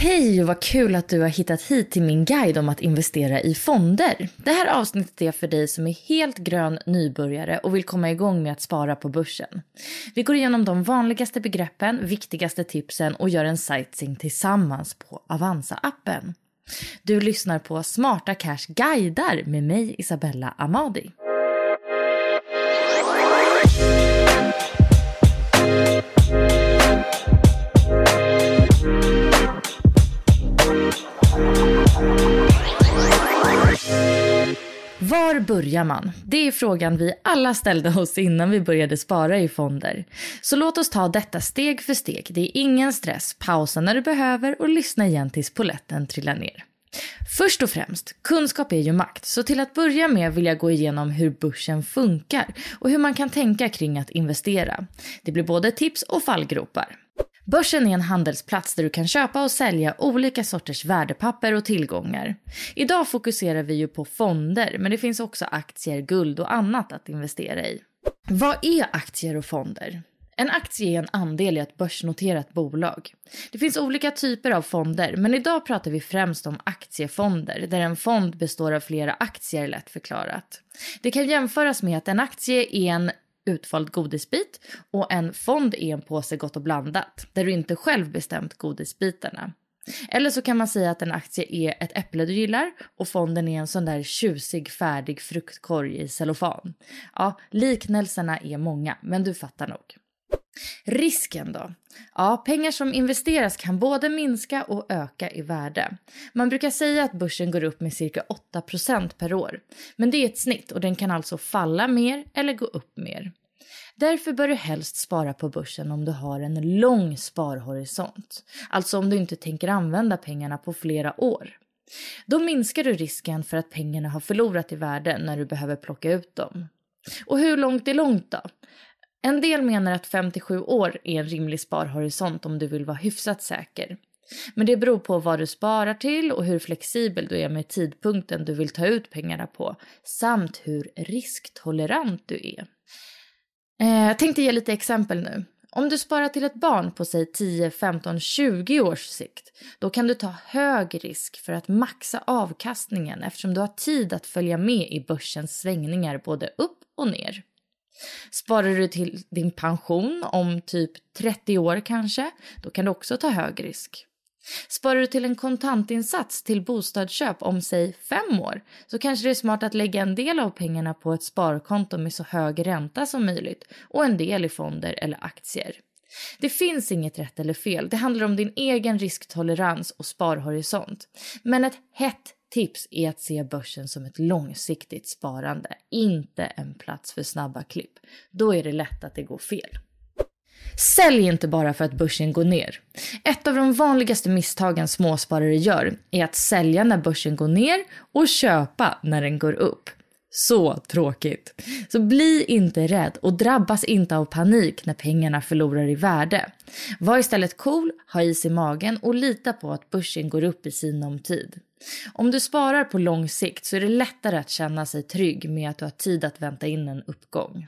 Hej och vad kul att du har hittat hit till min guide om att investera i fonder. Det här avsnittet är för dig som är helt grön nybörjare och vill komma igång med att spara på börsen. Vi går igenom de vanligaste begreppen, viktigaste tipsen och gör en sightseeing tillsammans på Avanza-appen. Du lyssnar på Smarta Cash guidar med mig Isabella Amadi. Var börjar man? Det är frågan vi alla ställde oss innan vi började spara i fonder. Så låt oss ta detta steg för steg. Det är ingen stress. Pausa när du behöver och lyssna igen tills poletten trillar ner. Först och främst, kunskap är ju makt. Så till att börja med vill jag gå igenom hur börsen funkar och hur man kan tänka kring att investera. Det blir både tips och fallgropar. Börsen är en handelsplats där du kan köpa och sälja olika sorters värdepapper och tillgångar. Idag fokuserar vi ju på fonder, men det finns också aktier, guld och annat att investera i. Vad är aktier och fonder? En aktie är en andel i ett börsnoterat bolag. Det finns olika typer av fonder, men idag pratar vi främst om aktiefonder där en fond består av flera aktier lätt förklarat. Det kan jämföras med att en aktie är en utvald godisbit och en fond är en påse gott och blandat där du inte själv bestämt godisbitarna. Eller så kan man säga att en aktie är ett äpple du gillar och fonden är en sån där tjusig färdig fruktkorg i cellofan. Ja, liknelserna är många, men du fattar nog. Risken då? Ja, pengar som investeras kan både minska och öka i värde. Man brukar säga att börsen går upp med cirka 8% per år. Men det är ett snitt och den kan alltså falla mer eller gå upp mer. Därför bör du helst spara på börsen om du har en lång sparhorisont. Alltså om du inte tänker använda pengarna på flera år. Då minskar du risken för att pengarna har förlorat i värde när du behöver plocka ut dem. Och hur långt är långt då? En del menar att 57 år är en rimlig sparhorisont om du vill vara hyfsat säker. Men det beror på vad du sparar till och hur flexibel du är med tidpunkten du vill ta ut pengarna på samt hur risktolerant du är. Eh, Jag tänkte ge lite exempel nu. Om du sparar till ett barn på säg 10, 15, 20 års sikt, då kan du ta hög risk för att maxa avkastningen eftersom du har tid att följa med i börsens svängningar både upp och ner. Sparar du till din pension om typ 30 år kanske, då kan du också ta hög risk. Sparar du till en kontantinsats till bostadsköp om säg fem år så kanske det är smart att lägga en del av pengarna på ett sparkonto med så hög ränta som möjligt och en del i fonder eller aktier. Det finns inget rätt eller fel, det handlar om din egen risktolerans och sparhorisont. Men ett hett tips är att se börsen som ett långsiktigt sparande, inte en plats för snabba klipp. Då är det lätt att det går fel. Sälj inte bara för att börsen går ner. Ett av de vanligaste misstagen småsparare gör är att sälja när börsen går ner och köpa när den går upp. Så tråkigt. Så bli inte rädd och drabbas inte av panik när pengarna förlorar i värde. Var istället cool, ha is i magen och lita på att börsen går upp i sinom tid. Om du sparar på lång sikt så är det lättare att känna sig trygg med att du har tid att vänta in en uppgång.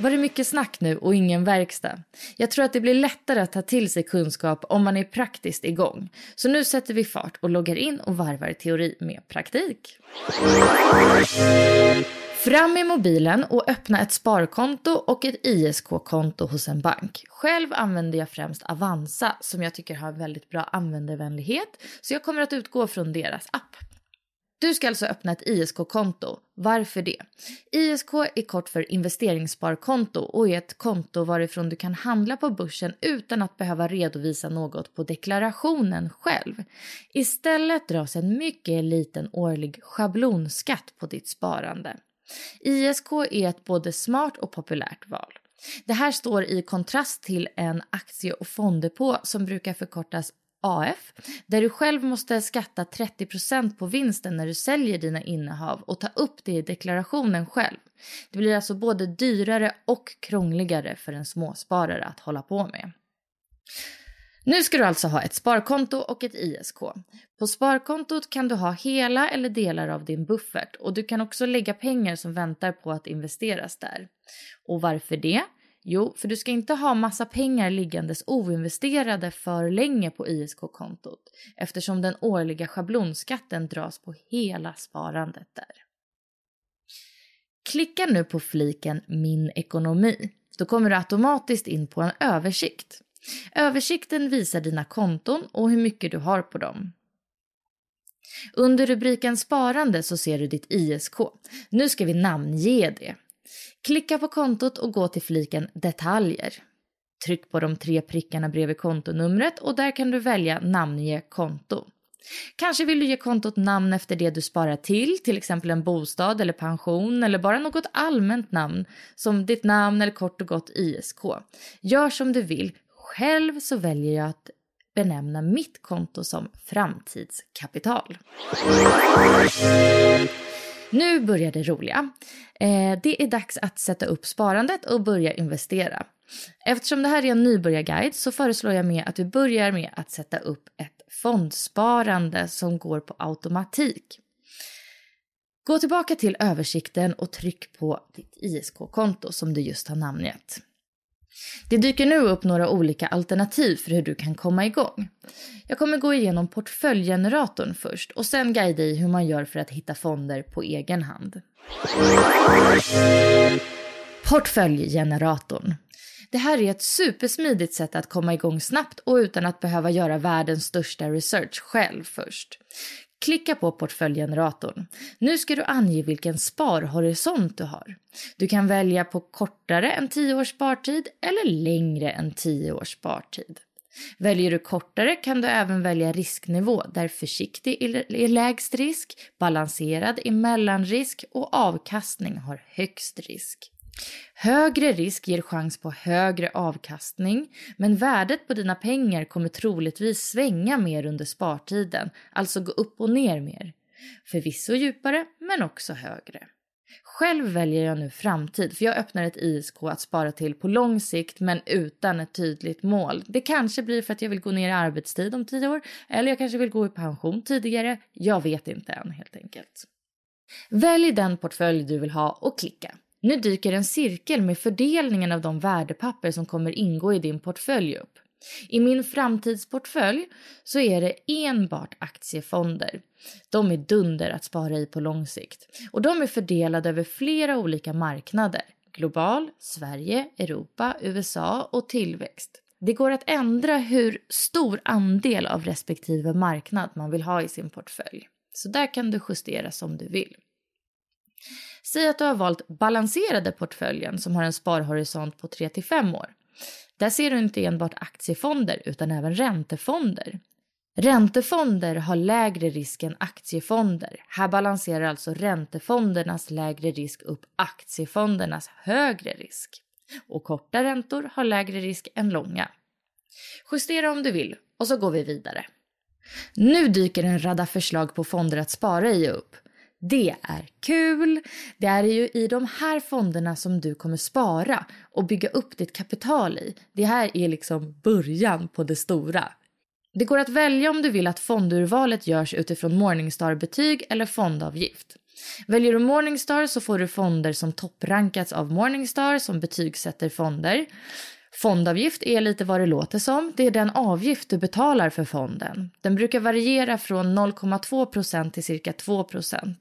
Var det mycket snack nu och ingen verkstad? Jag tror att det blir lättare att ta till sig kunskap om man är praktiskt igång. Så nu sätter vi fart och loggar in och varvar teori med praktik. Fram med mobilen och öppna ett sparkonto och ett ISK-konto hos en bank. Själv använder jag främst Avanza som jag tycker har väldigt bra användarvänlighet så jag kommer att utgå från deras app. Du ska alltså öppna ett ISK-konto. Varför det? ISK är kort för investeringssparkonto och är ett konto varifrån du kan handla på börsen utan att behöva redovisa något på deklarationen själv. Istället dras en mycket liten årlig schablonskatt på ditt sparande. ISK är ett både smart och populärt val. Det här står i kontrast till en aktie och fonddepå som brukar förkortas AF, där du själv måste skatta 30% på vinsten när du säljer dina innehav och ta upp det i deklarationen själv. Det blir alltså både dyrare och krångligare för en småsparare att hålla på med. Nu ska du alltså ha ett sparkonto och ett ISK. På sparkontot kan du ha hela eller delar av din buffert och du kan också lägga pengar som väntar på att investeras där. Och varför det? Jo, för du ska inte ha massa pengar liggandes oinvesterade för länge på ISK-kontot eftersom den årliga schablonskatten dras på hela sparandet där. Klicka nu på fliken Min ekonomi. Då kommer du automatiskt in på en översikt. Översikten visar dina konton och hur mycket du har på dem. Under rubriken Sparande så ser du ditt ISK. Nu ska vi namnge det. Klicka på kontot och gå till fliken Detaljer. Tryck på de tre prickarna bredvid kontonumret och där kan du välja namnge konto. Kanske vill du ge kontot namn efter det du sparar till, till exempel en bostad eller pension eller bara något allmänt namn som ditt namn eller kort och gott ISK. Gör som du vill. Själv så väljer jag att benämna mitt konto som framtidskapital. Nu börjar det roliga. Eh, det är dags att sätta upp sparandet och börja investera. Eftersom det här är en nybörjarguide så föreslår jag med att vi börjar med att sätta upp ett fondsparande som går på automatik. Gå tillbaka till översikten och tryck på ditt ISK-konto som du just har namngett. Det dyker nu upp några olika alternativ för hur du kan komma igång. Jag kommer gå igenom portföljgeneratorn först och sen guida i hur man gör för att hitta fonder på egen hand. Portföljgeneratorn. Det här är ett supersmidigt sätt att komma igång snabbt och utan att behöva göra världens största research själv först. Klicka på portföljgeneratorn. Nu ska du ange vilken sparhorisont du har. Du kan välja på kortare än 10 års spartid eller längre än 10 års spartid. Väljer du kortare kan du även välja risknivå där försiktig är lägst risk, balanserad är mellanrisk och avkastning har högst risk. Högre risk ger chans på högre avkastning, men värdet på dina pengar kommer troligtvis svänga mer under spartiden, alltså gå upp och ner mer. Förvisso djupare, men också högre. Själv väljer jag nu framtid, för jag öppnar ett ISK att spara till på lång sikt men utan ett tydligt mål. Det kanske blir för att jag vill gå ner i arbetstid om tio år, eller jag kanske vill gå i pension tidigare. Jag vet inte än helt enkelt. Välj den portfölj du vill ha och klicka. Nu dyker en cirkel med fördelningen av de värdepapper som kommer ingå i din portfölj upp. I min framtidsportfölj så är det enbart aktiefonder. De är dunder att spara i på lång sikt. Och de är fördelade över flera olika marknader. Global, Sverige, Europa, USA och tillväxt. Det går att ändra hur stor andel av respektive marknad man vill ha i sin portfölj. Så där kan du justera som du vill. Säg att du har valt balanserade portföljen som har en sparhorisont på 3 5 år. Där ser du inte enbart aktiefonder utan även räntefonder. Räntefonder har lägre risk än aktiefonder. Här balanserar alltså räntefondernas lägre risk upp aktiefondernas högre risk. Och korta räntor har lägre risk än långa. Justera om du vill och så går vi vidare. Nu dyker en radda förslag på fonder att spara i upp. Det är kul! Det är ju i de här fonderna som du kommer spara och bygga upp ditt kapital i. Det här är liksom början på det stora. Det går att välja om du vill att fondurvalet görs utifrån Morningstar-betyg eller fondavgift. Väljer du Morningstar så får du fonder som topprankats av Morningstar som betygsätter fonder. Fondavgift är lite vad det låter som. Det är den avgift du betalar för fonden. Den brukar variera från 0,2% till cirka 2%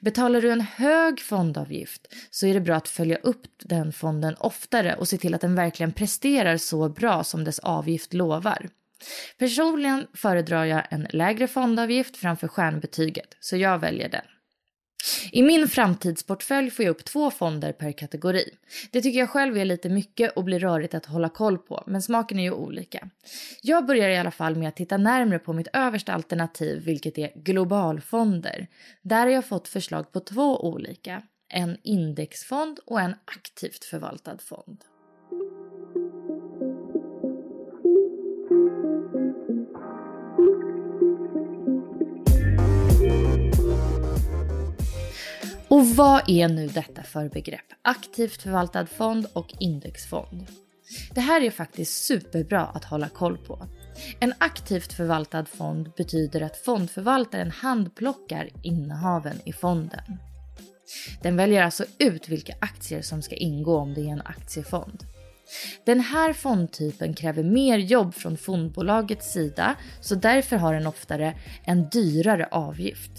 Betalar du en hög fondavgift så är det bra att följa upp den fonden oftare och se till att den verkligen presterar så bra som dess avgift lovar. Personligen föredrar jag en lägre fondavgift framför stjärnbetyget, så jag väljer den. I min framtidsportfölj får jag upp två fonder per kategori. Det tycker jag själv är lite mycket och blir rörigt att hålla koll på, men smaken är ju olika. Jag börjar i alla fall med att titta närmre på mitt översta alternativ, vilket är globalfonder. Där har jag fått förslag på två olika, en indexfond och en aktivt förvaltad fond. Och vad är nu detta för begrepp? Aktivt förvaltad fond och indexfond. Det här är faktiskt superbra att hålla koll på. En aktivt förvaltad fond betyder att fondförvaltaren handplockar innehaven i fonden. Den väljer alltså ut vilka aktier som ska ingå om det är en aktiefond. Den här fondtypen kräver mer jobb från fondbolagets sida så därför har den oftare en dyrare avgift.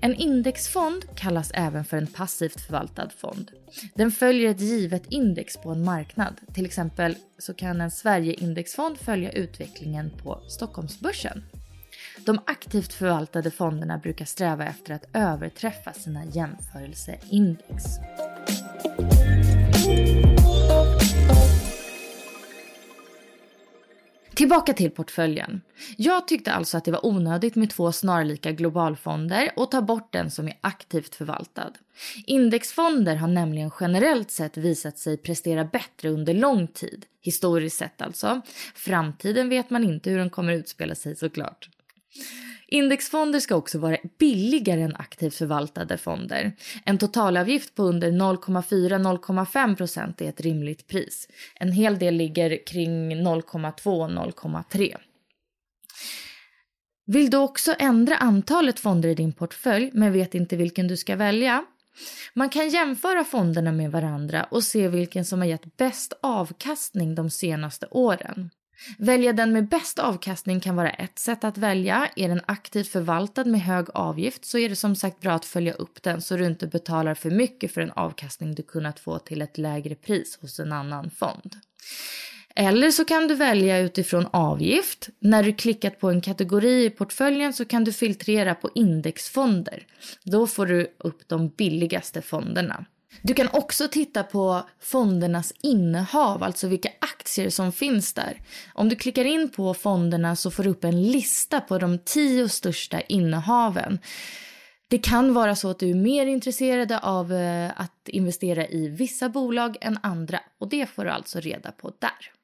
En indexfond kallas även för en passivt förvaltad fond. Den följer ett givet index på en marknad. Till exempel så kan en Sverigeindexfond följa utvecklingen på Stockholmsbörsen. De aktivt förvaltade fonderna brukar sträva efter att överträffa sina jämförelseindex. Tillbaka till portföljen. Jag tyckte alltså att det var onödigt med två snarlika globalfonder och ta bort den som är aktivt förvaltad. Indexfonder har nämligen generellt sett visat sig prestera bättre under lång tid, historiskt sett alltså. Framtiden vet man inte hur den kommer utspela sig såklart. Indexfonder ska också vara billigare än aktivt förvaltade fonder. En totalavgift på under 0,4-0,5 procent är ett rimligt pris. En hel del ligger kring 0,2-0,3. Vill du också ändra antalet fonder i din portfölj men vet inte vilken du ska välja? Man kan jämföra fonderna med varandra och se vilken som har gett bäst avkastning de senaste åren. Välja den med bäst avkastning kan vara ett sätt att välja. Är den aktivt förvaltad med hög avgift så är det som sagt bra att följa upp den så du inte betalar för mycket för en avkastning du kunnat få till ett lägre pris hos en annan fond. Eller så kan du välja utifrån avgift. När du klickat på en kategori i portföljen så kan du filtrera på indexfonder. Då får du upp de billigaste fonderna. Du kan också titta på fondernas innehav, alltså vilka aktier som finns där. Om du klickar in på fonderna så får du upp en lista på de tio största innehaven. Det kan vara så att du är mer intresserad av eh, att investera i vissa bolag än andra och det får du alltså reda på där.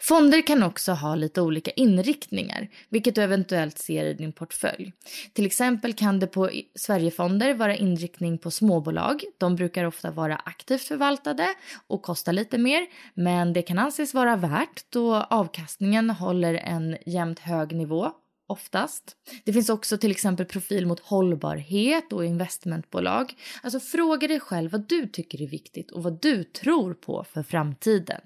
Fonder kan också ha lite olika inriktningar, vilket du eventuellt ser i din portfölj. Till exempel kan det på Sverigefonder vara inriktning på småbolag. De brukar ofta vara aktivt förvaltade och kosta lite mer, men det kan anses vara värt då avkastningen håller en jämnt hög nivå oftast. Det finns också till exempel profil mot hållbarhet och investmentbolag. Alltså fråga dig själv vad du tycker är viktigt och vad du tror på för framtiden.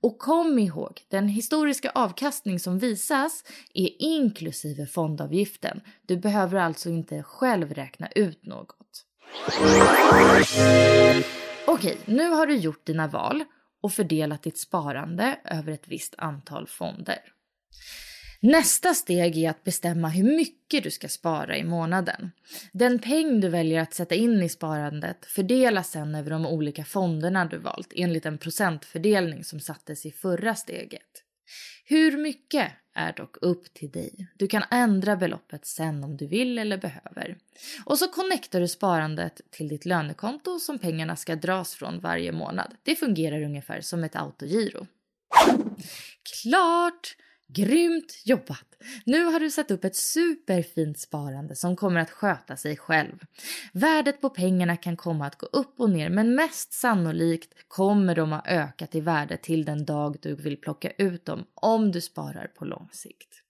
Och kom ihåg, den historiska avkastning som visas är inklusive fondavgiften. Du behöver alltså inte själv räkna ut något. Okej, nu har du gjort dina val och fördelat ditt sparande över ett visst antal fonder. Nästa steg är att bestämma hur mycket du ska spara i månaden. Den peng du väljer att sätta in i sparandet fördelas sen över de olika fonderna du valt enligt en procentfördelning som sattes i förra steget. Hur mycket är dock upp till dig. Du kan ändra beloppet sen om du vill eller behöver. Och så connectar du sparandet till ditt lönekonto som pengarna ska dras från varje månad. Det fungerar ungefär som ett autogiro. Klart! Grymt jobbat! Nu har du satt upp ett superfint sparande som kommer att sköta sig själv. Värdet på pengarna kan komma att gå upp och ner men mest sannolikt kommer de att öka i värde till den dag du vill plocka ut dem om du sparar på lång sikt.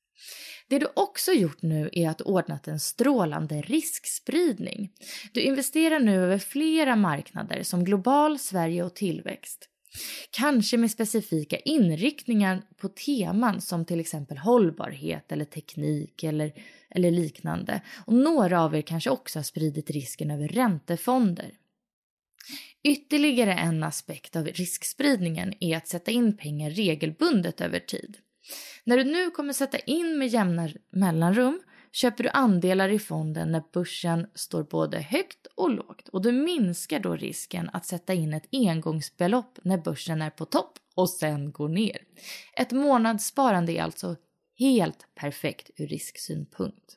Det du också gjort nu är att ordnat en strålande riskspridning. Du investerar nu över flera marknader som global, Sverige och tillväxt. Kanske med specifika inriktningar på teman som till exempel hållbarhet eller teknik eller, eller liknande. Och några av er kanske också har spridit risken över räntefonder. Ytterligare en aspekt av riskspridningen är att sätta in pengar regelbundet över tid. När du nu kommer sätta in med jämna mellanrum köper du andelar i fonden när börsen står både högt och lågt och du minskar då risken att sätta in ett engångsbelopp när börsen är på topp och sen går ner. Ett månadssparande är alltså helt perfekt ur risksynpunkt.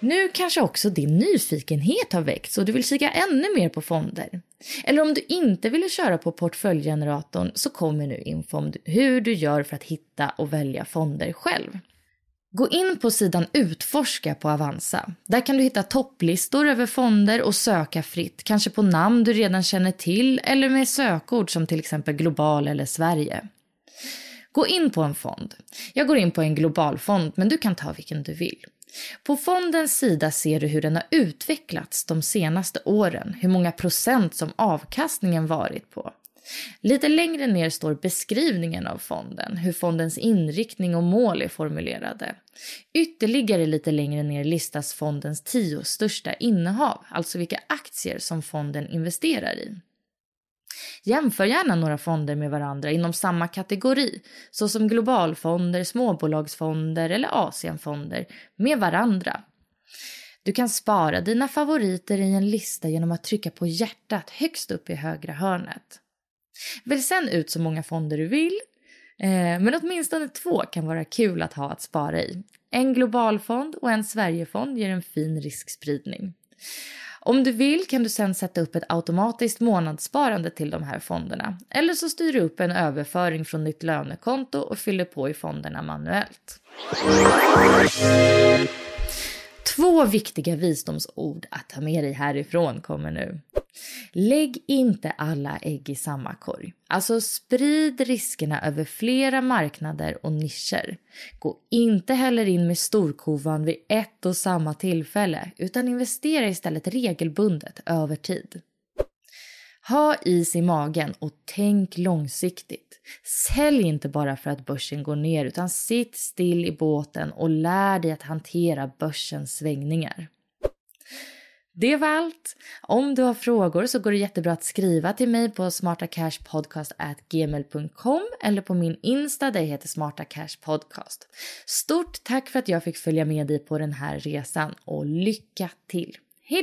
Nu kanske också din nyfikenhet har väckts och du vill kika ännu mer på fonder. Eller om du inte ville köra på portföljgeneratorn så kommer nu info om hur du gör för att hitta och välja fonder själv. Gå in på sidan Utforska på Avanza. Där kan du hitta topplistor över fonder och söka fritt, kanske på namn du redan känner till eller med sökord som till exempel global eller Sverige. Gå in på en fond. Jag går in på en globalfond, men du kan ta vilken du vill. På fondens sida ser du hur den har utvecklats de senaste åren, hur många procent som avkastningen varit på. Lite längre ner står beskrivningen av fonden, hur fondens inriktning och mål är formulerade. Ytterligare lite längre ner listas fondens tio största innehav, alltså vilka aktier som fonden investerar i. Jämför gärna några fonder med varandra inom samma kategori, såsom globalfonder, småbolagsfonder eller Asienfonder, med varandra. Du kan spara dina favoriter i en lista genom att trycka på hjärtat högst upp i högra hörnet. Välj sen ut så många fonder du vill, eh, men åtminstone två kan vara kul att ha att spara i. En globalfond och en Sverigefond ger en fin riskspridning. Om du vill kan du sen sätta upp ett automatiskt månadssparande till de här fonderna. Eller så styr du upp en överföring från ditt lönekonto och fyller på i fonderna manuellt. Två viktiga visdomsord att ta med dig härifrån kommer nu. Lägg inte alla ägg i samma korg. Alltså sprid riskerna över flera marknader och nischer. Gå inte heller in med storkovan vid ett och samma tillfälle utan investera istället regelbundet över tid. Ha is i magen och tänk långsiktigt. Sälj inte bara för att börsen går ner utan sitt still i båten och lär dig att hantera börsens svängningar. Det var allt. Om du har frågor så går det jättebra att skriva till mig på smartacashpodcast.gmail.com eller på min Insta där jag heter SmartaCashPodcast. Stort tack för att jag fick följa med dig på den här resan och lycka till. Hej